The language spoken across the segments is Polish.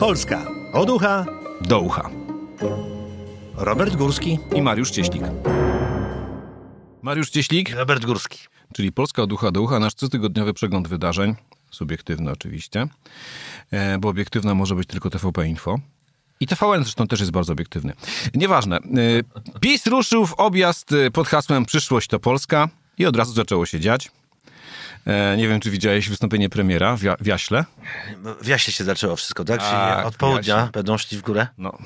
Polska od ucha do ucha. Robert Górski i Mariusz Cieślik. Mariusz Cieślik, Robert Górski. czyli Polska od ucha do ucha, nasz cotygodniowy przegląd wydarzeń, subiektywny oczywiście, e, bo obiektywna może być tylko TVP Info. I TVN zresztą też jest bardzo obiektywny. Nieważne. E, PiS ruszył w objazd e, pod hasłem Przyszłość to Polska i od razu zaczęło się dziać. Nie wiem, czy widziałeś wystąpienie premiera w, w Jaśle? W Jaśle się zaczęło wszystko, tak? tak od południa będą szli w górę. No,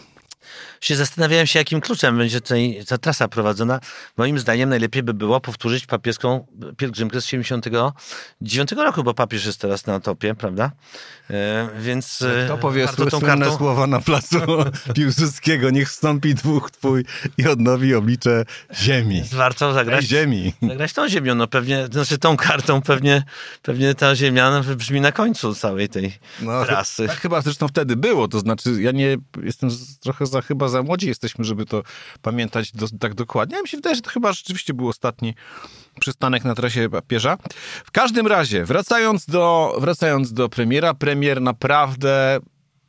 się zastanawiałem się, jakim kluczem będzie tutaj ta trasa prowadzona. Moim zdaniem najlepiej by było powtórzyć papieską pielgrzymkę z 79 roku, bo papież jest teraz na topie, prawda? E, więc... E, Kto powie tą kartą... słowa na placu Piłsudskiego, niech wstąpi dwóch twój i odnowi oblicze ziemi. Warto zagrać... ziemi. Zagrać tą ziemią, no pewnie, znaczy tą kartą pewnie, pewnie ta ziemia no, brzmi na końcu całej tej no, trasy. Tak chyba zresztą wtedy było, to znaczy ja nie jestem trochę za chyba za młodzi jesteśmy, żeby to pamiętać do, tak dokładnie. Ja mi się wydaje, że to chyba rzeczywiście był ostatni przystanek na trasie papieża. W każdym razie, wracając do, wracając do premiera, premier naprawdę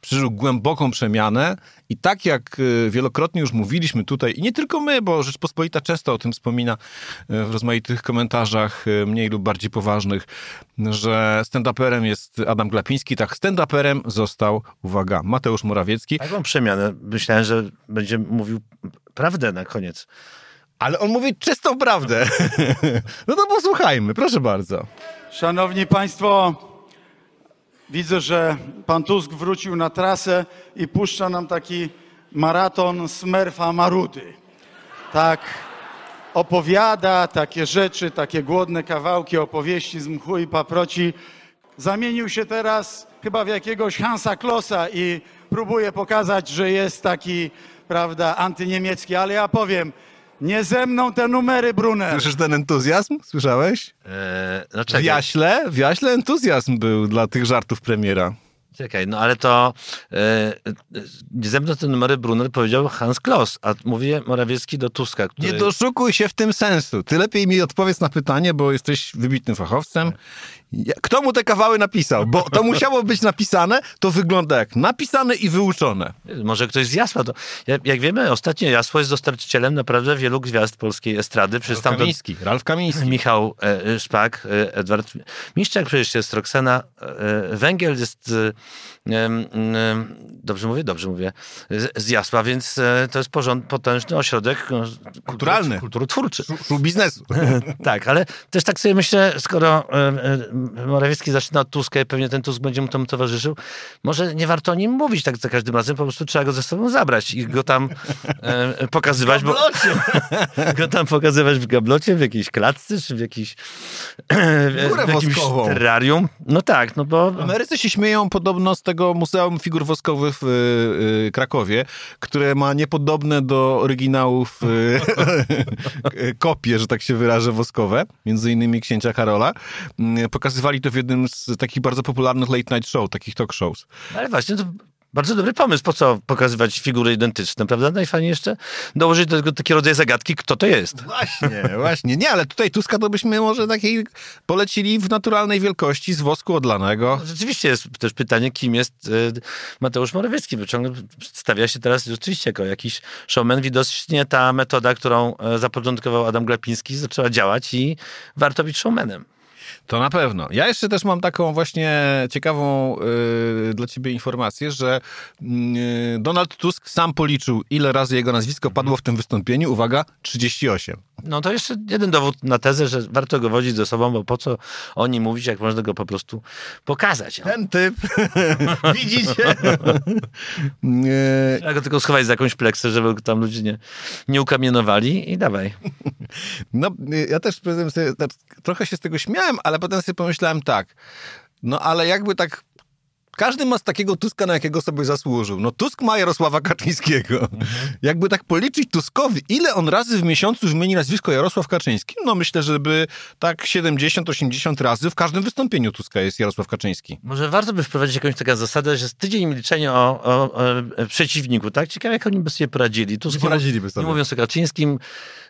przeżył głęboką przemianę i tak jak y, wielokrotnie już mówiliśmy tutaj, i nie tylko my, bo Rzeczpospolita często o tym wspomina y, w rozmaitych komentarzach y, mniej lub bardziej poważnych, że stand-uperem jest Adam Glapiński, tak stand-uperem został, uwaga, Mateusz Morawiecki. Taką przemianę. Myślałem, że będzie mówił prawdę na koniec. Ale on mówi czystą prawdę. no to posłuchajmy, proszę bardzo. Szanowni Państwo, Widzę, że pan Tusk wrócił na trasę i puszcza nam taki maraton Smerfa Marudy. Tak opowiada takie rzeczy, takie głodne kawałki opowieści z mchu i paproci. Zamienił się teraz chyba w jakiegoś Hansa Klossa i próbuje pokazać, że jest taki, prawda, antyniemiecki, ale ja powiem, nie ze mną te numery, Brunner. Słyszysz ten entuzjazm? Słyszałeś? Eee, w Jaśle, w Jaśle entuzjazm był dla tych żartów premiera. Czekaj, no ale to nie ze mną te numery Brunner powiedział Hans Kloss, a mówię Morawiecki do Tuska. Który... Nie doszukuj się w tym sensu. Ty lepiej mi odpowiedz na pytanie, bo jesteś wybitnym fachowcem kto mu te kawały napisał? Bo to musiało być napisane, to wygląda jak napisane i wyuczone. Może ktoś z Jasła. To, jak wiemy, ostatnio Jasło jest dostarczycielem naprawdę wielu gwiazd polskiej estrady. Ralf Kamiński. Ralf Kamiński. Michał e, Szpak, e, Edward Miszczak przecież jest Roxana. E, Węgiel jest... E, dobrze mówię? Dobrze mówię. Z, z Jasła, więc e, to jest porząd, potężny ośrodek kulturalny. Kulturotwórczy. Szul biznesu. tak, ale też tak sobie myślę, skoro e, Morawiecki zaczyna od Tuska i pewnie ten Tusk będzie mu tam towarzyszył, może nie warto o nim mówić tak za każdym razem, po prostu trzeba go ze sobą zabrać i go tam e, pokazywać. W Bo, go tam pokazywać w gablocie, w jakiejś klatce, czy w jakiejś w jakimś terrarium. No tak, no bo... Amerycy się śmieją podobno z tego Muzeum Figur Woskowych w y, Krakowie, które ma niepodobne do oryginałów y, kopie, że tak się wyrażę, woskowe, między innymi księcia Karola. Y, pokazywali to w jednym z takich bardzo popularnych late night show, takich talk shows. Ale właśnie, to bardzo dobry pomysł. Po co pokazywać figury identyczne, prawda? Najfajniej jeszcze dołożyć do tego taki rodzaj zagadki, kto to jest. Właśnie, właśnie. Nie, ale tutaj Tuska to byśmy może takiej polecili w naturalnej wielkości z wosku odlanego. No, rzeczywiście jest też pytanie, kim jest y, Mateusz Morawiecki, bo ciągle stawia się teraz rzeczywiście jako jakiś showman. Widocznie ta metoda, którą e, zapoczątkował Adam Glapiński, zaczęła działać i warto być showmanem. To na pewno. Ja jeszcze też mam taką właśnie ciekawą yy, dla ciebie informację, że yy, Donald Tusk sam policzył, ile razy jego nazwisko padło w tym wystąpieniu. Uwaga, 38. No to jeszcze jeden dowód na tezę, że warto go wodzić ze sobą, bo po co o nim mówić, jak można go po prostu pokazać. No. Ten typ. Widzicie? Trzeba go tylko schować za jakąś pleksę, żeby tam ludzie nie, nie ukamienowali i dawaj. No, ja też sobie, tak trochę się z tego śmiałem, ale potem sobie pomyślałem tak, no ale jakby tak każdy ma z takiego Tuska, na jakiego sobie zasłużył. No Tusk ma Jarosława Kaczyńskiego. Mhm. Jakby tak policzyć Tuskowi, ile on razy w miesiącu zmieni nazwisko Jarosław Kaczyński? No myślę, żeby tak 70-80 razy w każdym wystąpieniu Tuska jest Jarosław Kaczyński. Może warto by wprowadzić jakąś taką zasadę, że z tydzień milczenia o, o, o, przeciwniku, tak? Ciekawe, jak oni by sobie poradzili. Tusk nie poradziliby sobie. Nie mówiąc o Kaczyńskim,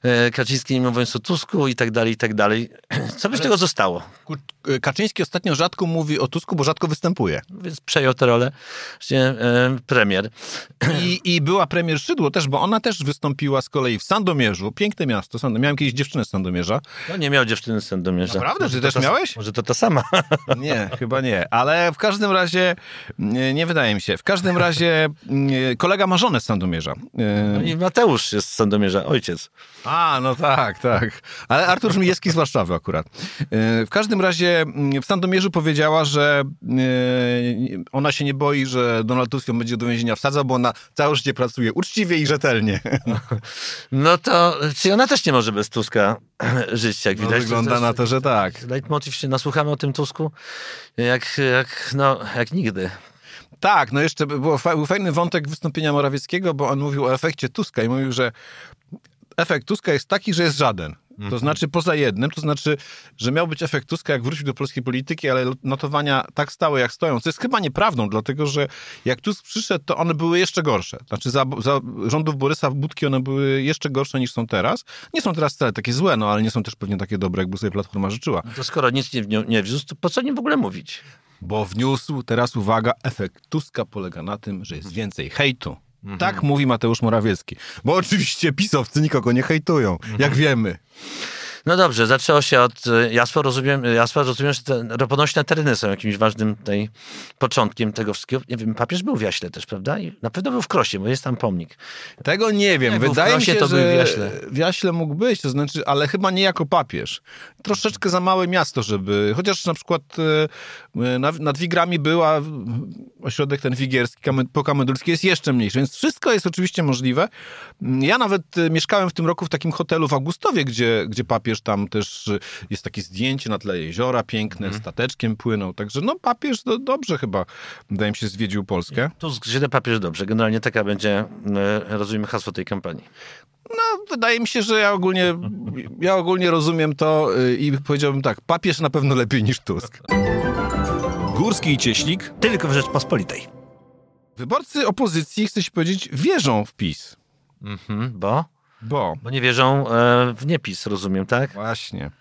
e, Kaczyński nie mówiąc o Tusku i tak dalej, i tak dalej. Co by z tego zostało? Kaczyński ostatnio rzadko mówi o Tusku, bo rzadko występuje. Przejął tę rolę właśnie e, premier. I, I była premier Szydło też, bo ona też wystąpiła z kolei w Sandomierzu. Piękne miasto. Sando... Miałem kiedyś dziewczynę z Sandomierza. No nie miał dziewczyny z Sandomierza. Naprawdę? Czy też ta, miałeś? Może to ta sama. Nie, chyba nie. Ale w każdym razie, nie, nie wydaje mi się. W każdym razie kolega ma żonę z Sandomierza. No i Mateusz jest z Sandomierza, ojciec. A, no tak, tak. Ale Artur Żmijewski z Warszawy akurat. W każdym razie w Sandomierzu powiedziała, że ona się nie boi, że Donald Tusk ją będzie do więzienia wsadzał, bo ona całe życie pracuje uczciwie i rzetelnie. No to, czy ona też nie może bez Tuska żyć, jak no, widać. Wygląda to na to, że tak. Leitmotiv się nasłuchamy o tym Tusku jak, jak, no, jak nigdy. Tak, no jeszcze było, był fajny wątek wystąpienia Morawieckiego, bo on mówił o efekcie Tuska i mówił, że efekt Tuska jest taki, że jest żaden. To znaczy poza jednym, to znaczy, że miał być efekt Tuska, jak wrócił do polskiej polityki, ale notowania tak stałe, jak stoją, co jest chyba nieprawdą, dlatego że jak Tusk przyszedł, to one były jeszcze gorsze. Znaczy za, za rządów Borysa Budki one były jeszcze gorsze niż są teraz. Nie są teraz wcale takie złe, no ale nie są też pewnie takie dobre, jakby sobie Platforma życzyła. No to skoro nic nie, nie wniósł, to po co nie w ogóle mówić? Bo wniósł, teraz uwaga, efekt Tuska polega na tym, że jest więcej hejtu. Mhm. Tak mówi Mateusz Morawiecki. Bo oczywiście pisowcy nikogo nie hejtują, mhm. jak wiemy. No dobrze, zaczęło się od y, Jasła. Rozumiem, Jasła, rozumiem że te ponośne tereny są jakimś ważnym tej początkiem tego wszystkiego. Nie wiem, papież był w Jaśle też, prawda? I na pewno był w Krosie, bo jest tam pomnik. Tego nie wiem. Jak Wydaje mi się, to że w Jaśle. w Jaśle mógł być, to znaczy, ale chyba nie jako papież. Troszeczkę za małe miasto, żeby... Chociaż na przykład y, nad, Wigrami była ośrodek ten wigierski, pokamedulski jest jeszcze mniejszy, więc wszystko jest oczywiście możliwe. Ja nawet y, mieszkałem w tym roku w takim hotelu w Augustowie, gdzie, gdzie papież papież tam też y, jest takie zdjęcie na tle jeziora piękne, mm. stateczkiem płynął. Także no papież do, dobrze chyba, wydaje mi się, zwiedził Polskę. Tu źle papież dobrze. Generalnie taka będzie, y, rozumiem, hasło tej kampanii. No, wydaje mi się, że ja ogólnie, ja ogólnie rozumiem to y, i powiedziałbym tak, papież na pewno lepiej niż Tusk. Górski i Cieślik. Tylko w Rzeczpospolitej. Wyborcy opozycji, chcę się powiedzieć, wierzą w PiS. Mhm, bo? Bo. Bo nie wierzą e, w niepis, rozumiem, tak? Właśnie.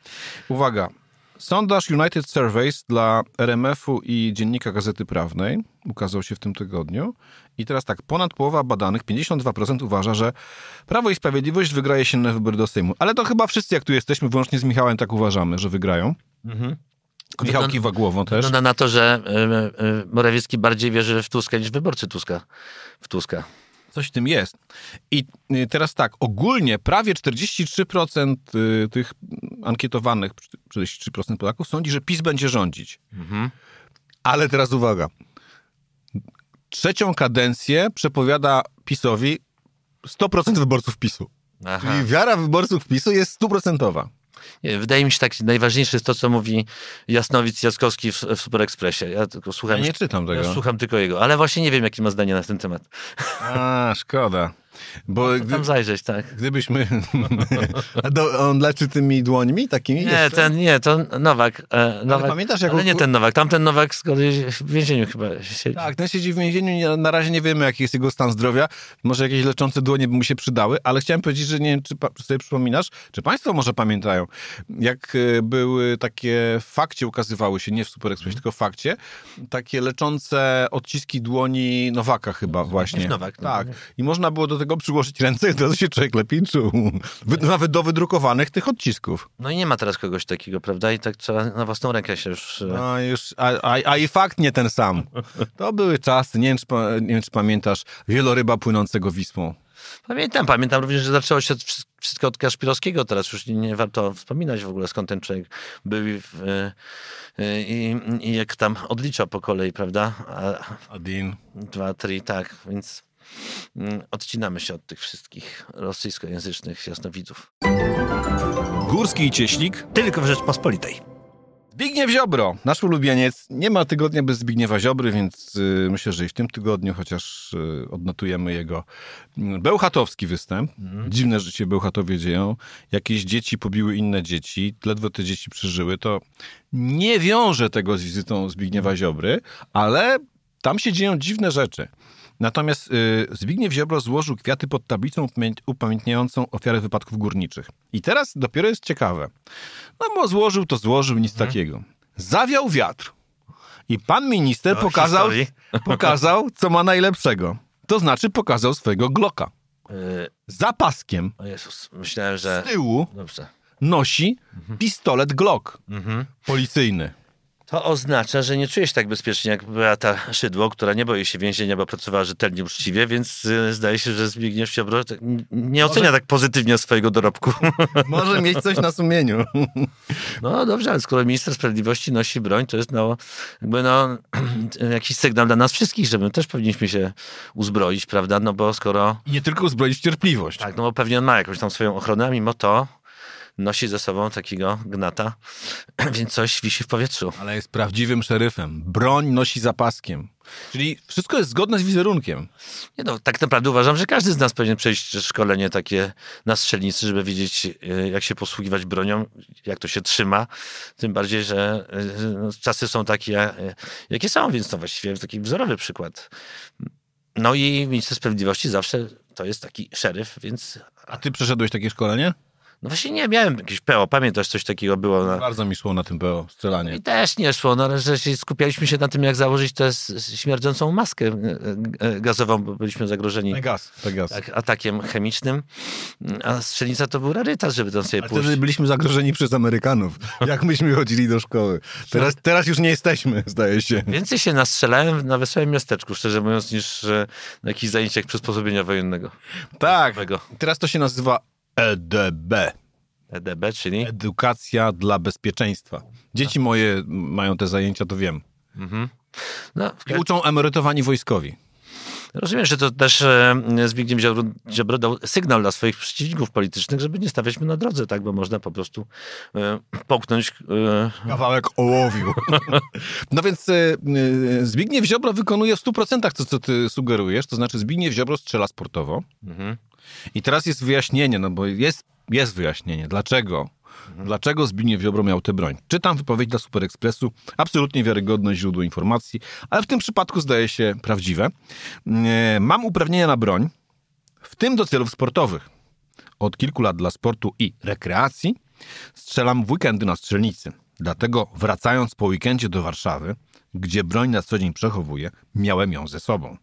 Uwaga. Sondaż United Surveys dla RMF-u i Dziennika Gazety Prawnej ukazał się w tym tygodniu. I teraz tak, ponad połowa badanych, 52% uważa, że Prawo i Sprawiedliwość wygraje się na wybory do Sejmu. Ale to chyba wszyscy, jak tu jesteśmy, wyłącznie z Michałem, tak uważamy, że wygrają. Mhm. Michał kiwa głową też. Wygląda na to, że y, y, Morawiecki bardziej wierzy w Tuska niż wyborcy Tuska. W Tuska. Coś w tym jest. I y, teraz tak, ogólnie prawie 43% y, tych ankietowanych, 43% Polaków sądzi, że PiS będzie rządzić. Mhm. Ale teraz uwaga. Trzecią kadencję przepowiada PiSowi 100% wyborców PiSu. Aha. Czyli wiara wyborców PiSu jest stuprocentowa. Nie, wydaje mi się tak, najważniejsze jest to, co mówi Jasnowic Jaskowski w, w Super Expressie. Ja tylko słucham. Ja nie czytam tego. Ja słucham tylko jego, ale właśnie nie wiem, jakie ma zdanie na ten temat. A, szkoda. Bo no, tam zajrzeć, tak. Gdybyśmy... on leczy tymi dłońmi takimi? Nie, jeszcze? ten, nie, to Nowak. E, Nowak pamiętasz, jak... Ale nie ten Nowak, tamten Nowak z kolei w więzieniu chyba siedzi. Tak, ten siedzi w więzieniu, na razie nie wiemy, jaki jest jego stan zdrowia. Może jakieś leczące dłonie by mu się przydały, ale chciałem powiedzieć, że nie wiem, czy, sobie przypominasz, czy państwo może pamiętają, jak e, były takie fakcie ukazywały się, nie w Super Express, hmm. tylko fakcie, takie leczące odciski dłoni Nowaka chyba właśnie. Nowak. No, tak. I można było do tego tego przyłożyć ręce to się człowiek lepiej czuł. Nawet do wydrukowanych tych odcisków. No i nie ma teraz kogoś takiego, prawda? I tak trzeba na własną rękę się już... E, no już, a, a, a i fakt nie ten sam. To były czasy, nie wiem, czy, nie wiem, czy pamiętasz, wieloryba płynącego Wisłą. Pamiętam, pamiętam również, że zaczęło się wszystko od Kaszpirowskiego, teraz już nie, nie warto wspominać w ogóle skąd ten człowiek był i, i, i jak tam odliczał po kolei, prawda? A, Adin. Dwa, trzy, tak, więc... Mm, odcinamy się od tych wszystkich rosyjskojęzycznych jasnowidzów. Górski i Cieślik tylko w Rzeczpospolitej. Zbigniew Ziobro, nasz ulubieniec. Nie ma tygodnia bez Zbigniewa Ziobry, więc y, myślę, że i w tym tygodniu chociaż y, odnotujemy jego y, bełchatowski występ. Mm. Dziwne życie Bełchatowie dzieją. Jakieś dzieci pobiły inne dzieci, ledwo te dzieci przeżyły. To nie wiąże tego z wizytą Zbigniewa mhm. Ziobry, ale tam się dzieją dziwne rzeczy. Natomiast y, Zbigniew Ziobro złożył kwiaty pod tablicą upamiętniającą ofiary wypadków górniczych. I teraz dopiero jest ciekawe. No bo złożył to złożył, nic mhm. takiego. Zawiał wiatr. I pan minister pokazał, pokazał, co ma najlepszego. To znaczy pokazał swojego Glocka. Yy... Za paskiem. O Jezus, myślałem, że... Z tyłu Dobrze. nosi mhm. pistolet Glock mhm. policyjny. To oznacza, że nie czuje się tak bezpiecznie jak Beata Szydło, która nie boi się więzienia, bo pracowała rzetelnie, uczciwie, więc y, zdaje się, że Zbigniew Ziobro tak nie ocenia Może... tak pozytywnie swojego dorobku. Może mieć coś na sumieniu. No dobrze, ale skoro minister sprawiedliwości nosi broń, to jest no, jakby no, jakiś sygnał dla nas wszystkich, że my też powinniśmy się uzbroić, prawda? No bo skoro... I nie tylko uzbroić cierpliwość. Tak, no bo pewnie on ma jakąś tam swoją ochronę, a mimo to nosi ze sobą takiego gnata, więc coś wisi w powietrzu. Ale jest prawdziwym szeryfem. Broń nosi zapaskiem. Czyli wszystko jest zgodne z wizerunkiem. Nie no, tak naprawdę uważam, że każdy z nas powinien przejść szkolenie takie na strzelnicy, żeby wiedzieć, e, jak się posługiwać bronią, jak to się trzyma. Tym bardziej, że e, no, czasy są takie, jakie są, więc to właściwie taki wzorowy przykład. No i minister sprawiedliwości zawsze to jest taki szeryf, więc... A ty przeszedłeś takie szkolenie? No właśnie nie, miałem jakieś PO, pamiętasz, coś takiego było. Na... Bardzo mi szło na tym PO, strzelanie. I też nie szło, no ale że skupialiśmy się na tym, jak założyć tę śmierdzącą maskę e, e, gazową, bo byliśmy zagrożeni gaz, gaz. Tak, atakiem chemicznym, a strzelnica to był rarytas, żeby tam sobie a pójść. wtedy byliśmy zagrożeni przez Amerykanów, jak myśmy chodzili do szkoły. Teraz, teraz już nie jesteśmy, zdaje się. Więcej się nastrzelałem na wesołym miasteczku, szczerze mówiąc, niż na jakichś zajęciach przysposobienia wojennego. Tak, teraz to się nazywa EDB. EDB, czyli? Edukacja dla bezpieczeństwa. Dzieci moje mają te zajęcia, to wiem. Mhm. No, uczą emerytowani wojskowi. Rozumiem, że to też e, Zbigniew Ziobro dał sygnał dla swoich przeciwników politycznych, żeby nie stawiać mu na drodze, tak, bo można po prostu e, połknąć... E... Kawałek ołowiu. no więc e, e Zbigniew Ziobro wykonuje w 100% to, co ty sugerujesz, to znaczy Zbigniew Ziobro strzela sportowo. Mhm. I teraz jest wyjaśnienie, no bo jest, jest wyjaśnienie, dlaczego Mhm. Dlaczego Zbigniew Ziobro miał tę broń? Czytam wypowiedź dla Super Expressu, absolutnie wiarygodne źródło informacji, ale w tym przypadku zdaje się prawdziwe. E, mam uprawnienia na broń, w tym do celów sportowych. Od kilku lat dla sportu i rekreacji strzelam w weekendy na strzelnicy. Dlatego wracając po weekendzie do Warszawy, gdzie broń na co dzień przechowuję, miałem ją ze sobą.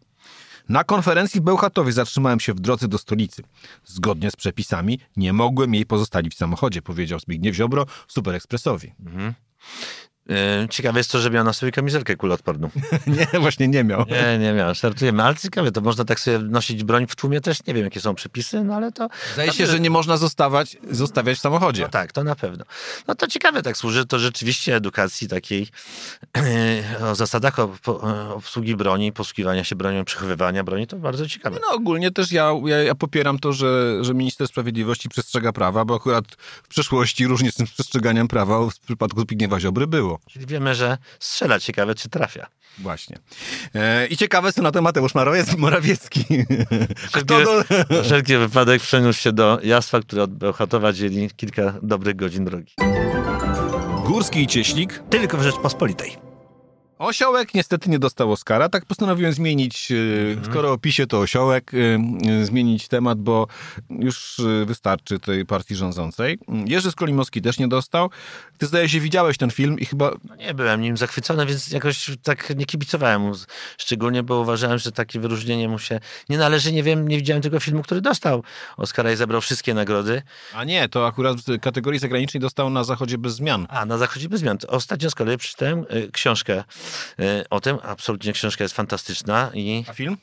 Na konferencji w Bełchatowie zatrzymałem się w drodze do stolicy. Zgodnie z przepisami nie mogłem jej pozostawić w samochodzie, powiedział Zbigniew Ziobro Super Expressowi. Mhm. E, ciekawe jest to, że miał na sobie kamizelkę kuloodporną. nie, właśnie nie miał. Nie, nie miał. Startujemy, ale ciekawe, to można tak sobie nosić broń w tłumie też. Nie wiem, jakie są przepisy, no ale to... Zdaje się, że nie można zostawać, zostawiać w samochodzie. No tak, to na pewno. No to ciekawe tak służy to rzeczywiście edukacji takiej o zasadach obsługi broni, posługiwania się bronią, przechowywania broni, to bardzo ciekawe. No ogólnie też ja, ja, ja popieram to, że, że minister sprawiedliwości przestrzega prawa, bo akurat w przeszłości różnie z tym przestrzeganiem prawa w przypadku Zbigniewa Ziobry było. Czyli wiemy, że strzela. Ciekawe, czy trafia. Właśnie. E, I ciekawe, co na to Mateusz Morawiecki. Wszelkie, do... wszelki wypadek przeniósł się do Jasła, który od Bełchatowa dzieli kilka dobrych godzin drogi. Górski i Cieśnik tylko w Rzeczpospolitej. Osiołek niestety nie dostał Oscara, tak postanowiłem zmienić, mm. skoro opisie to osiołek, e, zmienić temat, bo już wystarczy tej partii rządzącej. Jerzy Skolimowski też nie dostał. Ty zdaje się widziałeś ten film i chyba... No nie byłem nim zachwycony, więc jakoś tak nie kibicowałem mu szczególnie, bo uważałem, że takie wyróżnienie mu się nie należy. Nie wiem, nie widziałem tego filmu, który dostał Oscara i zebrał wszystkie nagrody. A nie, to akurat w kategorii zagranicznej dostał na Zachodzie bez zmian. A, na Zachodzie bez zmian. Ostatnio z kolei przeczytałem książkę E, o tym. Absolutnie książka jest fantastyczna. I... A film?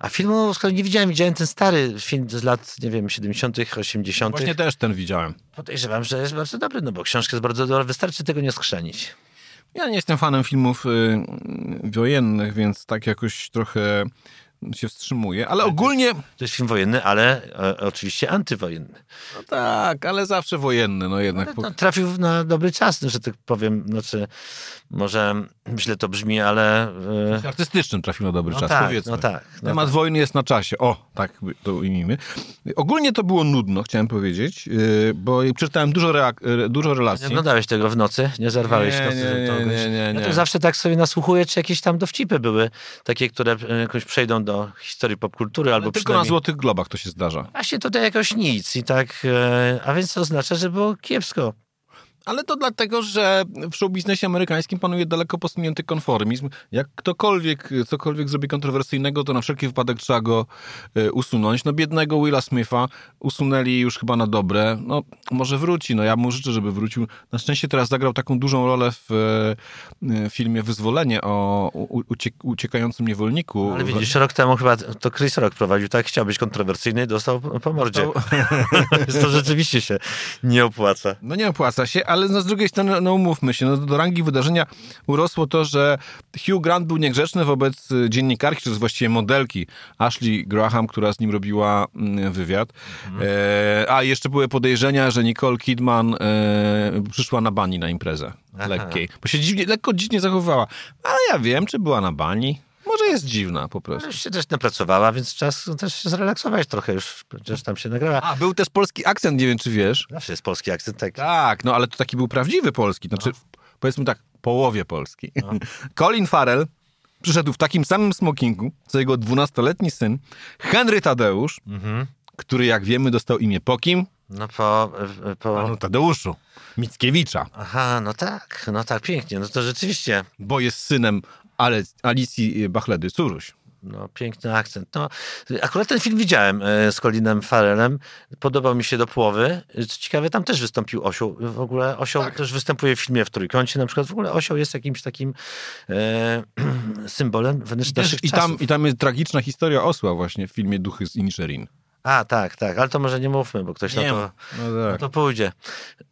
A z kolei nie widziałem. Widziałem ten stary film z lat, nie wiem, 70., 80. Właśnie też ten widziałem. Podejrzewam, że jest bardzo dobry, no bo książka jest bardzo dobra. Wystarczy tego nie skrzenić. Ja nie jestem fanem filmów y, wojennych, więc tak jakoś trochę się wstrzymuje, ale ogólnie... To jest film wojenny, ale e, oczywiście antywojenny. No tak, ale zawsze wojenny, no jednak. No, trafił na dobry czas, że tak powiem, znaczy może źle to brzmi, ale... Yy... Artystycznym trafił na dobry no czas, tak, powiedzmy. No tak. No Temat tak. wojny jest na czasie. O, tak to ujmijmy. Ogólnie to było nudno, chciałem powiedzieć, yy, bo przeczytałem dużo, reak- dużo relacji. Nie oglądałeś tego w nocy? Nie zerwałeś nie, nocy? Nie, nie, nie, nie, Ja to zawsze tak sobie nasłuchuję, czy jakieś tam dowcipy były, takie, które jakoś przejdą do historii popkultury albo Tylko przynajmniej... na Złotych Globach to się zdarza. Właśnie tutaj jakoś nic i tak, e, a więc to oznacza, że było kiepsko. Ale to dlatego, że w showbiznesie amerykańskim panuje daleko posunięty konformizm. Jak ktokolwiek cokolwiek zrobi kontrowersyjnego, to na wszelki wypadek trzeba go e, usunąć. No biednego Willa Smitha usunęli już chyba na dobre. No może wróci, no ja mu życzę, żeby wrócił. Na szczęście teraz zagrał taką dużą rolę w e, filmie Wyzwolenie o uciek uciekającym niewolniku. Ale widzisz, rok temu chyba to Chris Rock prowadził, tak? Chciał być kontrowersyjny i dostał po mordzie. Dostał... to rzeczywiście się nie opłaca. No nie opłaca się, ale no z drugiej strony, no umówmy się, no do rangi wydarzenia urosło to, że Hugh Grant był niegrzeczny wobec dziennikarki, czy właściwie modelki Ashley Graham, która z nim robiła mm, wywiad. Mhm. E, a jeszcze były podejrzenia, że Nicole Kidman e, przyszła na bani na imprezę. Aha. Lekkiej. Bo się dziwnie, lekko dziwnie zachowywała. Ale ja wiem, czy była na bani. Może jest dziwna po prostu. Już się też napracowała, więc czas też się zrelaksować trochę już, przecież tam się nagrała. A, był też polski akcent, nie wiem czy wiesz. Zawsze jest polski akcent, tak. Tak, no ale to taki był prawdziwy polski, znaczy no. powiedzmy tak, połowie polski. No. Colin Farrell przyszedł w takim samym smokingu, co jego dwunastoletni syn, Henry Tadeusz, mhm. który jak wiemy dostał imię po kim? No po... po... Panu Tadeuszu Mickiewicza. Aha, no tak, no tak, pięknie, no to rzeczywiście. Bo jest synem ale Alicji Bachledy Curuś. No, piękny akcent. No, akurat ten film widziałem e, z Colinem Farrellem. Podobał mi się do połowy. Co ciekawe, tam też wystąpił osioł. W ogóle osioł tak. też występuje w filmie w Trójkącie. Na przykład w ogóle osioł jest jakimś takim e, symbolem wręcz I, naszych i tam, I tam jest tragiczna historia osła właśnie w filmie Duchy z Inisherin. A, tak, tak, ale to może nie mówmy, bo ktoś nie na, to, no tak. to pójdzie.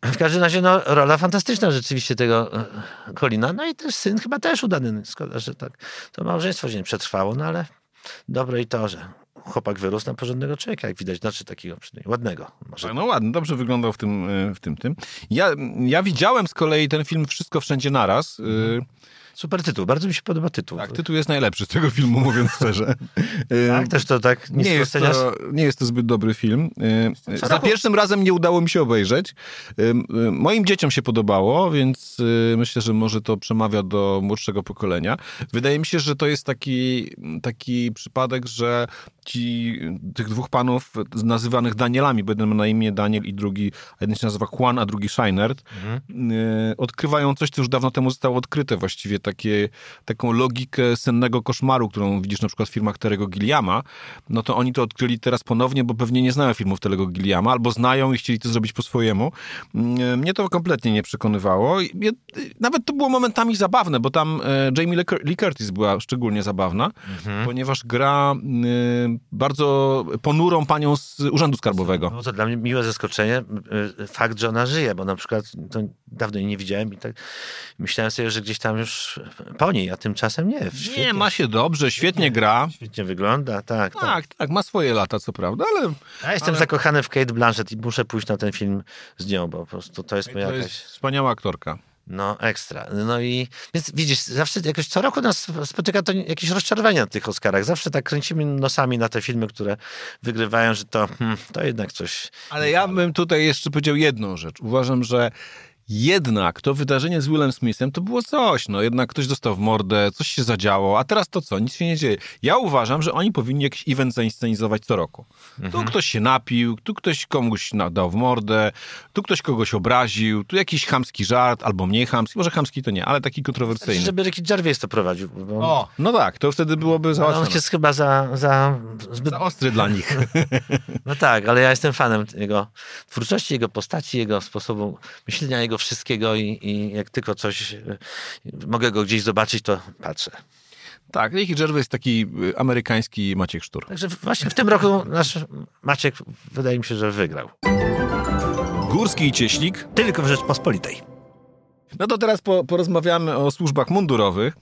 W każdym razie, no, rola fantastyczna rzeczywiście tego e, Kolina. No i też syn chyba też udany. Szkoda, że tak to małżeństwo się nie przetrwało, no ale dobre i to, że chłopak wyrósł na porządnego człowieka, jak widać, znaczy takiego przynajmniej ładnego. Może. No ładny, dobrze wyglądał w tym, e, w tym, tym. Ja, ja widziałem z kolei ten film Wszystko Wszędzie Naraz. Mhm. Super tytuł, bardzo mi się podoba tytuł. Tak, tytuł jest najlepszy z tego filmu, mówiąc szczerze. tak, też to tak nie jest to, nie jest to zbyt dobry film. Za roku? pierwszym razem nie udało mi się obejrzeć. Moim dzieciom się podobało, więc myślę, że może to przemawia do młodszego pokolenia. Wydaje mi się, że to jest taki, taki przypadek, że ci, tych dwóch panów nazywanych Danielami, bo jeden ma na imię Daniel i drugi, jeden się nazywa Juan, a drugi Scheinert, mhm. odkrywają coś, co już dawno temu zostało odkryte właściwie takie, taką logikę sennego koszmaru, którą widzisz na przykład w filmach Terego Gilliama, no to oni to odkryli teraz ponownie, bo pewnie nie znają filmów Terego Gilliama, albo znają i chcieli to zrobić po swojemu. Mm, mnie to kompletnie nie przekonywało. Nawet to było momentami zabawne, bo tam e, Jamie Lee Curtis była szczególnie zabawna, mhm. ponieważ gra bardzo ponurą panią z Urzędu Skarbowego. No to dla mnie miłe zaskoczenie, fakt, że ona żyje, bo na przykład to dawno jej nie widziałem i tak myślałem sobie, że gdzieś tam już po niej, a tymczasem nie. Świetnie. Nie, ma się dobrze, świetnie gra. Świetnie wygląda, tak, tak. Tak, tak, ma swoje lata, co prawda, ale... Ja jestem ale... zakochany w Kate Blanchett i muszę pójść na ten film z nią, bo po prostu to jest moja to jakaś... Jest wspaniała aktorka. No, ekstra. No i więc widzisz, zawsze jakoś co roku nas spotyka to jakieś rozczarowanie na tych Oscarach. Zawsze tak kręcimy nosami na te filmy, które wygrywają, że to, hmm, to jednak coś. Ale ja bym tutaj jeszcze powiedział jedną rzecz. Uważam, że jednak to wydarzenie z Willem Smithem to było coś, no jednak ktoś dostał w mordę, coś się zadziało, a teraz to co? Nic się nie dzieje. Ja uważam, że oni powinni jakiś event zainscenizować co roku. Mhm. Tu ktoś się napił, tu ktoś komuś dał w mordę, tu ktoś kogoś obraził, tu jakiś chamski żart, albo mniej chamski, może chamski to nie, ale taki kontrowersyjny. Znaczy, żeby Ricky Gervais to prowadził. Bo... O, no tak, to wtedy byłoby załatwione. On jest chyba za... Za, zbyt... za ostry dla nich. no tak, ale ja jestem fanem jego twórczości, jego postaci, jego sposobu myślenia, jego wszystkiego i, i jak tylko coś e, mogę go gdzieś zobaczyć, to patrzę. Tak, Ricky Gervais jest taki e, amerykański Maciek Sztur. Także właśnie w tym roku nasz Maciek wydaje mi się, że wygrał. Górski i Cieślik tylko w Rzeczpospolitej. No to teraz po, porozmawiamy o służbach mundurowych.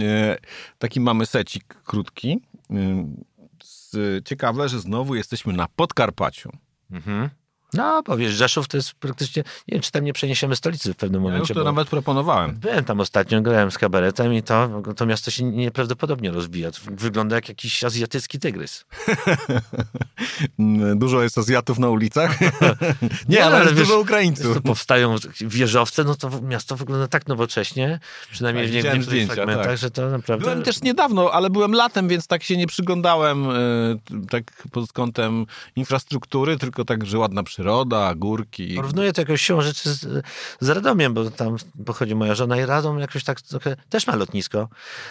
E, taki mamy secik krótki. E, ciekawe, że znowu jesteśmy na Podkarpaciu. Mhm. No, bo wiesz, Rzeszów to jest praktycznie, nie wiem, czy tam nie przeniesiemy stolicy w pewnym momencie. Ja już to nawet proponowałem. Byłem tam ostatnio, grałem z kabaretem i to, to miasto się nieprawdopodobnie rozwija. Wygląda jak jakiś azjatycki tygrys. dużo jest Azjatów na ulicach? nie, ale, ale jest wiesz, dużo Ukraińców. To powstają wieżowce, no to miasto wygląda tak nowocześnie, przynajmniej w niektórych zdjęcia, fragmentach, tak. że to naprawdę... Byłem też niedawno, ale byłem latem, więc tak się nie przyglądałem e, tak pod kątem infrastruktury, tylko tak, że ładna przyroda przyroda, górki. Porównuję to jakoś siłą rzeczy z, z Radomiem, bo tam pochodzi moja żona i Radom jakoś tak trochę też ma lotnisko,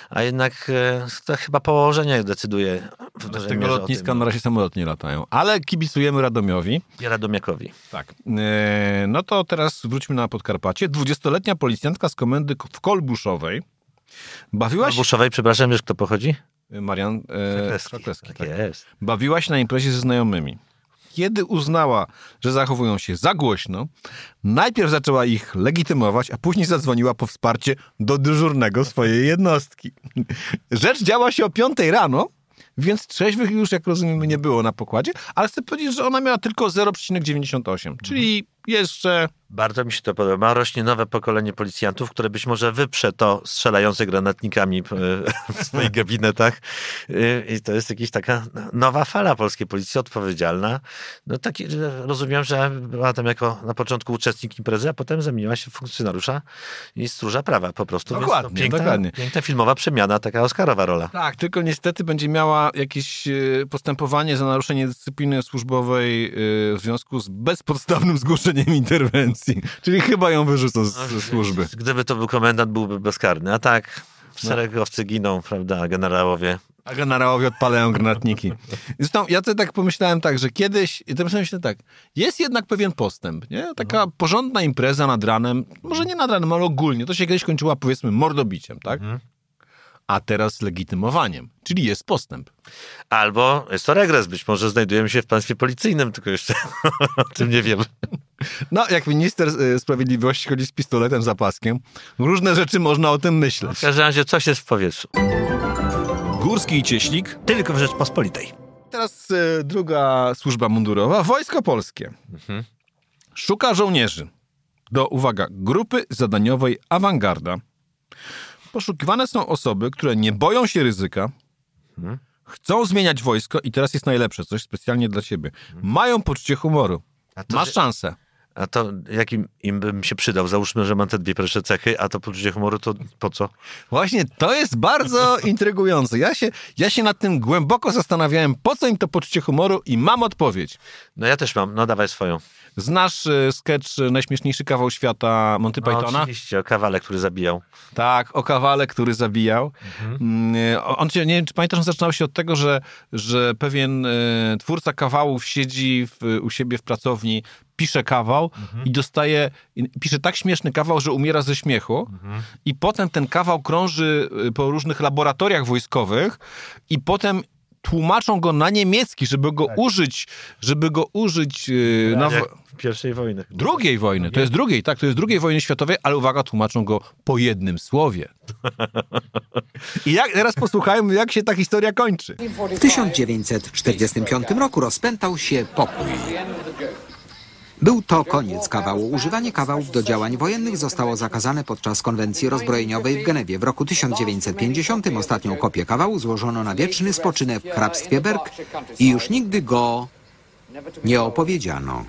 a jednak e, to chyba położenie decyduje. Z tego lotniska na razie samolot nie latają, ale kibicujemy Radomiowi. I Radomiakowi. Tak. E, no to teraz wróćmy na Podkarpacie. 20-letnia policjantka z komendy w Kolbuszowej bawiła się... Kolbuszowej, przepraszam, wiesz kto pochodzi? Marian e, Krzakowski. Tak, tak. Jest. Bawiła się na imprezie ze znajomymi kiedy uznała, że zachowują się za głośno, najpierw zaczęła ich legitymować, a później zadzwoniła po wsparcie do dyżurnego swojej jednostki. Rzecz działa się o 5 rano, więc trzeźwych już, jak rozumiemy, nie było na pokładzie, ale chcę powiedzieć, że ona miała tylko 0,98, czyli jeszcze bardzo mi się to podoba. Rośnie nowe pokolenie policjantów, które być może wyprze to strzelające granatnikami w swoich gabinetach. I to jest jakaś taka nowa fala polskiej policji, odpowiedzialna. No taki, rozumiem, że była tam jako na początku uczestnik imprezy, a potem zamieniła się w funkcjonariusza i stróża prawa po prostu. Dokładnie, piękna, dokładnie. Piękna filmowa przemiana, taka Oscarowa rola. Tak, tylko niestety będzie miała jakieś e, postępowanie za naruszenie dyscypliny służbowej e, w związku z bezpodstawnym zgłoszeniem interwencji. Czyli chyba ją wyrzucą z, z służby. Gdyby to był komendant, byłby bezkarny. A tak, szeregowcy giną, prawda, generałowie. A generałowie odpalają granatniki. Zresztą ja to tak pomyślałem tak, że kiedyś, i to myślałem tak, jest jednak pewien postęp, nie? Taka mhm. porządna impreza nad ranem, może nie nad ranem, ale ogólnie, to się kiedyś kończyła powiedzmy mordobiciem, tak? Mhm a teraz legitymowaniem, czyli jest postęp. Albo jest to regres, być może znajdujemy się w państwie policyjnym, tylko jeszcze o tym nie wiem. No, jak minister e, sprawiedliwości chodzi z pistoletem za paskiem, różne rzeczy można o tym myśleć. W każdym razie coś jest w powietrzu. Górski i Cieślik tylko w Rzeczpospolitej. Teraz y, druga służba mundurowa, Wojsko Polskie. Mhm. Szuka żołnierzy do, uwaga, grupy zadaniowej Awangarda poszukiwane są osoby, które nie boją się ryzyka, hmm. chcą zmieniać wojsko i teraz jest najlepsze, coś specjalnie dla ciebie. Hmm. Mają poczucie humoru. Masz szansę. A to jakim im bym się przydał? Załóżmy, że mam te dwie pierwsze cechy, a to poczucie humoru to po co? Właśnie, to jest bardzo intrygujące. Ja się, ja się nad tym głęboko zastanawiałem, po co im to poczucie humoru i mam odpowiedź. No ja też mam, no dawaj swoją. Znasz y, sketch y, Najśmieszniejszy kawał świata Monty no, Pythona? oczywiście, o kawale, który zabijał. Tak, o kawale, który zabijał. Mhm. Mm, y, on, nie wiem, czy pamiętasz, on zaczynał się od tego, że, że pewien twórca kawałów siedzi w, u siebie w pracowni, pisze kawał mhm. i dostaje, pisze tak śmieszny kawał, że umiera ze śmiechu mhm. i potem ten kawał krąży po różnych laboratoriach wojskowych i potem tłumaczą go na niemiecki, żeby go tak. użyć, żeby go użyć yy, na... Pierwszej wojny. Drugiej wojny, to jest drugiej, tak, to jest drugiej wojny światowej, ale uwaga, tłumaczą go po jednym słowie. I jak, teraz posłuchajmy, jak się ta historia kończy. W 1945 roku rozpętał się pokój. Był to koniec kawału. Używanie kawałów do działań wojennych zostało zakazane podczas konwencji rozbrojeniowej w Genewie. W roku 1950 ostatnią kopię kawału złożono na wieczny spoczynek w hrabstwie Berg i już nigdy go nie opowiedziano.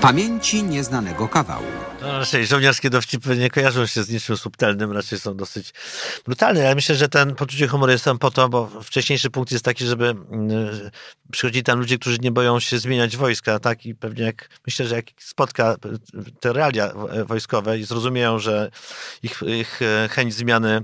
Pamięci nieznanego kawału. No, raczej żołnierskie dowcipy nie kojarzą się z niczym subtelnym, raczej są dosyć brutalne. Ja myślę, że ten poczucie humoru jest tam po to, bo wcześniejszy punkt jest taki, żeby yy, przychodzili tam ludzie, którzy nie boją się zmieniać wojska, tak? I pewnie jak, myślę, że jak spotka te realia wojskowe i zrozumieją, że ich, ich e, chęć zmiany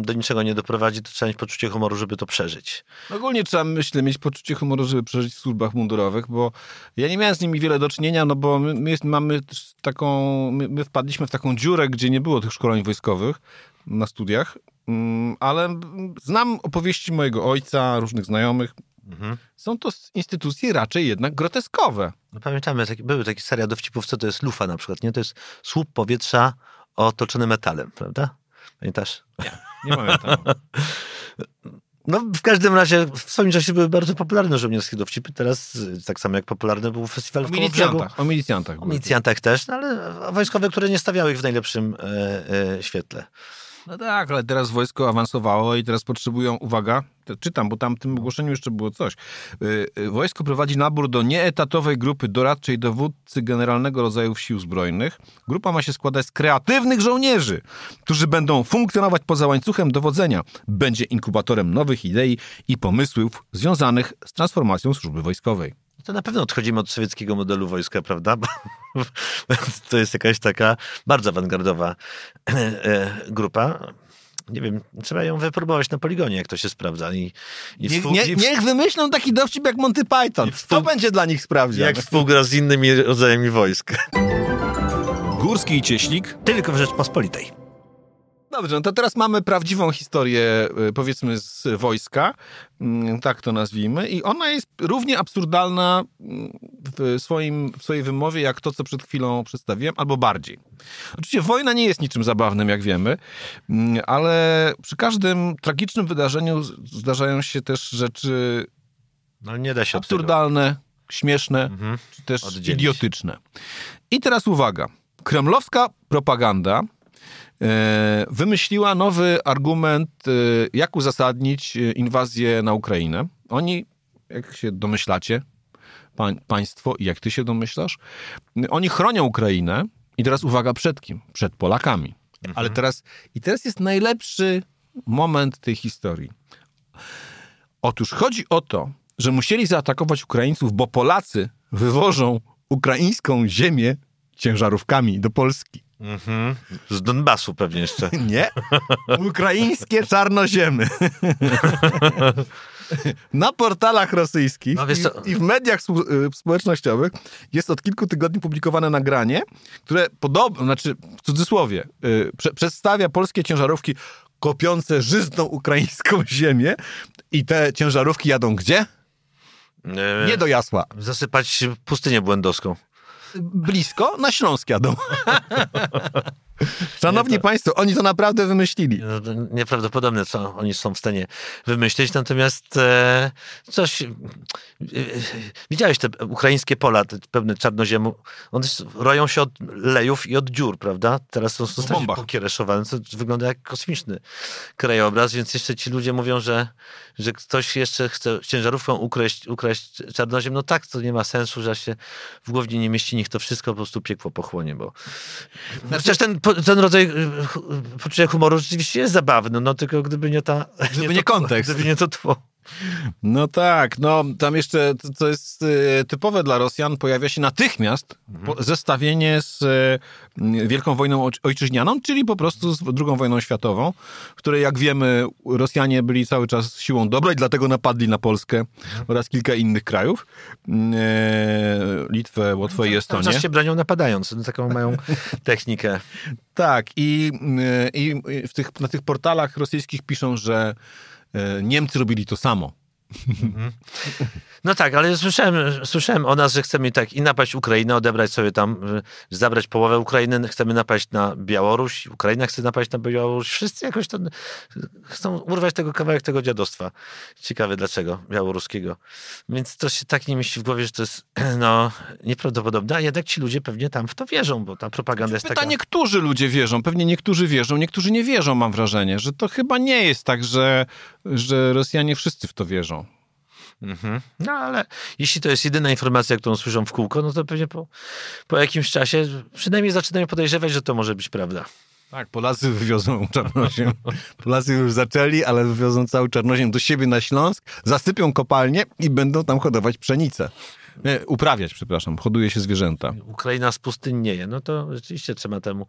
do niczego nie doprowadzi, to trzeba mieć poczucie humoru, żeby to przeżyć. Ogólnie trzeba, myślę, mieć poczucie humoru, żeby przeżyć w służbach mundurowych, bo ja nie miałem z nimi wiele do czynienia, no bo my, my mamy taką, my, my wpadliśmy w taką dziurę, gdzie nie było tych szkoleń wojskowych na studiach, mm, ale znam opowieści mojego ojca, różnych znajomych. Mhm. Są to instytucje raczej jednak groteskowe. No pamiętamy, taki, były takie seria dowcipów, co to jest lufa na przykład, nie? To jest słup powietrza otoczony metalem, prawda? Pamiętasz? Nie, nie pamiętam. No, w każdym razie w swoim czasie były bardzo popularne żołnierskie dowcipy. Teraz tak samo jak popularny był festiwal w milicjantach. O milicjantach. O milicjantach też, no, ale wojskowe, które nie stawiały ich w najlepszym e, e, świetle. No tak, ale teraz wojsko awansowało i teraz potrzebują, uwaga, czytam, bo tam w tym ogłoszeniu jeszcze było coś. Y, y, wojsko prowadzi nabór do nieetatowej grupy doradczej dowódcy generalnego rodzaju sił zbrojnych. Grupa ma się składać z kreatywnych żołnierzy, którzy będą funkcjonować poza łańcuchem dowodzenia. Będzie inkubatorem nowych idei i pomysłów związanych z transformacją służby wojskowej to na pewno odchodzimy od sowieckiego modelu wojska, prawda? to jest jakaś taka bardzo awangardowa e, grupa. Nie wiem, trzeba ją wypróbować na poligonie, jak to się sprawdza. I, i niech, nie, niech wymyślą taki dowcip jak Monty Python. Współ... To będzie dla nich sprawdzian. Jak współgra z innymi rodzajami wojsk. Górski i Cieślik tylko w Rzeczpospolitej. Dobrze, no to teraz mamy prawdziwą historię, y, powiedzmy, z wojska, mm, tak to nazwijmy, i ona jest równie absurdalna mm, w, swoim, w swojej wymowie, jak to, co przed chwilą przedstawiłem, albo bardziej. Oczywiście wojna nie jest niczym zabawnym, jak wiemy, mm, ale przy każdym tragicznym wydarzeniu zdarzają się też rzeczy no, nie da się absurdalne, śmieszne, mhm. czy też Oddzielić. idiotyczne. I teraz uwaga. Kremlowska propaganda wymyśliła nowy argument, e, jak uzasadnić e, inwazję na Ukrainę. Oni, jak się domyślacie, pań, państwo i jak ty się domyślasz, oni chronią Ukrainę i teraz uwaga przed kim? Przed Polakami. Mhm. Ale teraz, i teraz jest najlepszy moment tej historii. Otóż chodzi o to, że musieli zaatakować Ukraińców, bo Polacy wywożą ukraińską ziemię ciężarówkami do Polski. Mhm. Z Donbasu pewnie jeszcze. Nie. Ukraińskie czarnoziemy. Na portalach rosyjskich no, i, i, w mediach y, społecznościowych jest od kilku tygodni publikowane nagranie, które podobno, znaczy w cudzysłowie, yy, prze, przedstawia polskie ciężarówki kopiące żyzną ukraińską ziemię i te ciężarówki jadą gdzie? Nie do Jasła. Zasypać pustynię błędowską blisko, na Śląsk jadą. Szanowni to... Państwo, oni to naprawdę wymyślili. No, to nieprawdopodobne, co oni są w stanie wymyślić, natomiast e, coś... E, widziałeś te ukraińskie pola, te pewne czarnoziemu, one roją się od lejów i od dziur, prawda? Teraz są zostali pokiereszowane, co wygląda jak kosmiczny krajobraz, więc jeszcze ci ludzie mówią, że, że ktoś jeszcze chce ciężarówką ukraść, ukraść czarnoziem. No tak, to nie ma sensu, że się w głowie nie mieści, niech to wszystko po prostu piekło pochłonie, bo... Znaczy... Przecież ten ten rodzaj y, y, poczucia humoru rzeczywiście jest zabawny, no tylko gdyby nie ta... Gdyby nie, nie kontekst. Gdyby nie to tło. No tak, no tam jeszcze, co jest y, typowe dla Rosjan, pojawia się natychmiast mhm. zestawienie z Wielką Wojną Ojczyźnianą, czyli po prostu z II wojną światową, w której jak wiemy Rosjanie byli cały czas siłą dobra i dlatego napadli na Polskę mhm. oraz kilka innych krajów, Litwę, Łotwę i Estonię. Cały się bronią napadając, no, taką mają technikę. Tak i, i w tych, na tych portalach rosyjskich piszą, że Niemcy robili to samo. Mhm. No tak, ale słyszałem, słyszałem o nas, że chcemy tak i napaść Ukrainę, odebrać sobie tam, zabrać połowę Ukrainy, chcemy napaść na Białoruś, Ukraina chce napaść na Białoruś. Wszyscy jakoś to chcą urwać tego kawałek tego dziadostwa. Ciekawe dlaczego, białoruskiego. Więc to się tak nie mieści w głowie, że to jest no, nieprawdopodobne, a jednak ci ludzie pewnie tam w to wierzą, bo ta propaganda jest Pytanie, taka... niektórzy ludzie wierzą, pewnie niektórzy wierzą, niektórzy nie wierzą, mam wrażenie, że to chyba nie jest tak, że, że Rosjanie wszyscy w to wierzą. Mhm. No ale jeśli to jest jedyna informacja, którą słyszą w kółko, no to pewnie po, po jakimś czasie przynajmniej zaczynają podejrzewać, że to może być prawda. Tak, Polacy wywiozą czarnoziem. Polacy już zaczęli, ale wywiozą cały czarnoziem do siebie na Śląsk, zasypią kopalnie i będą tam hodować pszenicę. Nie, uprawiać, przepraszam, hoduje się zwierzęta. Ukraina spustynnieje, no to rzeczywiście trzeba temu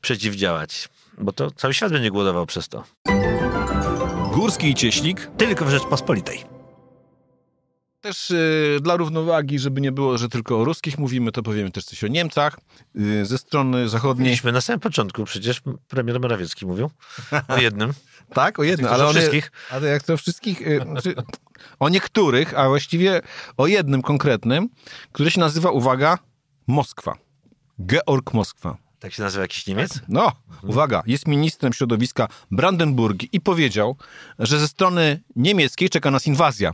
przeciwdziałać, bo to cały świat będzie głodował przez to. Górski i Cieślik tylko w Rzeczpospolitej. Też y, dla równowagi, żeby nie było, że tylko o ruskich mówimy, to powiemy też coś o Niemcach y, ze strony zachodniej. Mówiliśmy na samym początku, przecież premier Morawiecki mówił o jednym. tak, o jednym, ale o wszystkich. Ale jak to wszystkich, y, znaczy, o niektórych, a właściwie o jednym konkretnym, który się nazywa, uwaga, Moskwa. Georg Moskwa. Tak się nazywa jakiś Niemiec? No, uwaga, jest ministrem środowiska Brandenburgii i powiedział, że ze strony niemieckiej czeka nas inwazja.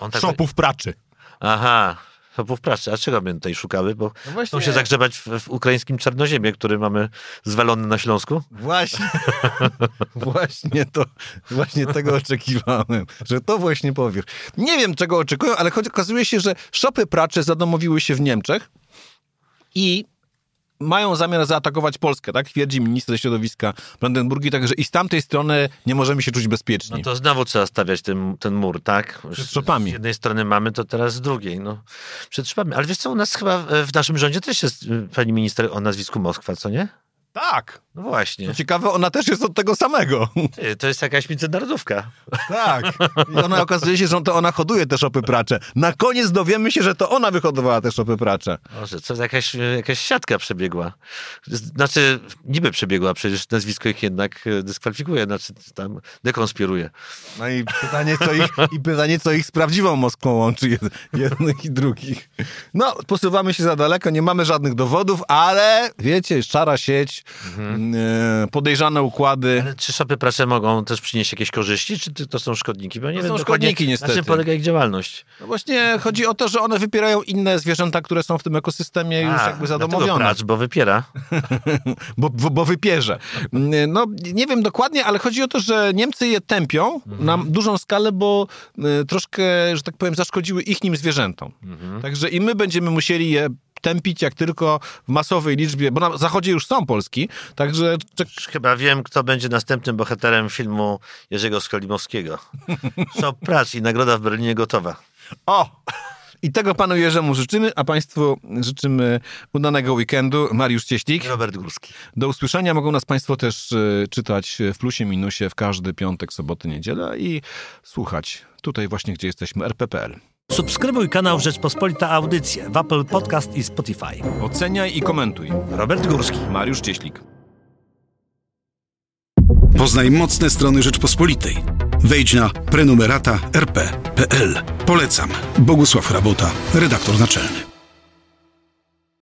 On tak... Szopów praczy. Aha. shopów pracy. A czego my tutaj szukały? Bo no właśnie... chcą się zagrzebać w, w, ukraińskim czarnoziemie, który mamy zwalony na Śląsku? Właśnie. właśnie to, właśnie tego oczekiwałem, że to właśnie powiesz. Nie wiem, czego oczekują, ale okazuje się, że shopy pracze zadomowiły się w Niemczech i mają zamiar zaatakować Polskę, tak? Twierdzi minister środowiska Brandenburgii, także i z tamtej strony nie możemy się czuć bezpieczni. No to znowu trzeba stawiać ten, ten mur, tak? Przed szopami. Z jednej strony mamy, to teraz z drugiej, no. Przed szopami. Ale wiesz co, u nas chyba w naszym rządzie też jest y, pani minister o nazwisku Moskwa, co nie? Tak. No właśnie. Co ciekawe, ona też jest od tego samego. Ty, to jest jakaś międzynarodówka. Tak. I ona okazuje się, że to ona hoduje te szopy pracze. Na koniec dowiemy się, że to ona wyhodowała te szopy pracze. Może, co jakaś, jakaś siatka przebiegła. Znaczy, niby przebiegła, przecież nazwisko ich jednak e, dyskwalifikuje, znaczy tam dekonspiruje. No i pytanie, co ich, i pytanie, co ich z prawdziwą Moskwą łączy jednych i drugich. No, posuwamy się za daleko, nie mamy żadnych dowodów, ale wiecie, szara sieć, mhm. E, podejrzane układy. Ale czy szopy pracy mogą też przynieść jakieś korzyści, czy to są szkodniki? Bo nie to wiem są szkodniki niestety. Na czym polega ich działalność? No właśnie chodzi o to, że one wypierają inne zwierzęta, które są w tym ekosystemie już A, jakby zadomowione. Pracz, bo wypiera. bo, bo, bo wypierze. No nie wiem dokładnie, ale chodzi o to, że Niemcy je tępią mhm. na dużą skalę, bo y, troszkę, że tak powiem, zaszkodziły ich nim zwierzętom. Mhm. Także i my będziemy musieli je tępić jak tylko w masowej liczbie, bo na zachodzie już są Polski, także... Chyba wiem, kto będzie następnym bohaterem filmu Jerzego Skolimowskiego. Shop Prac i nagroda w Berlinie gotowa. O! I tego panu Jerzemu życzymy, a państwu życzymy udanego weekendu. Mariusz Cieślik. Robert Górski. Do usłyszenia. Mogą nas państwo też e, czytać w plusie, minusie w każdy piątek, soboty, niedzielę i słuchać tutaj właśnie, gdzie jesteśmy, rp.pl. Subskrybuj kanał Rzeczpospolita Audycje w Apple Podcast i Spotify. Oceniaj i komentuj. Robert Górski. Mariusz Cieślik. Poznaj mocne strony Rzeczpospolitej. Wejdź na prenumerata rp.pl. Polecam. Bogusław Rabota, redaktor naczelny.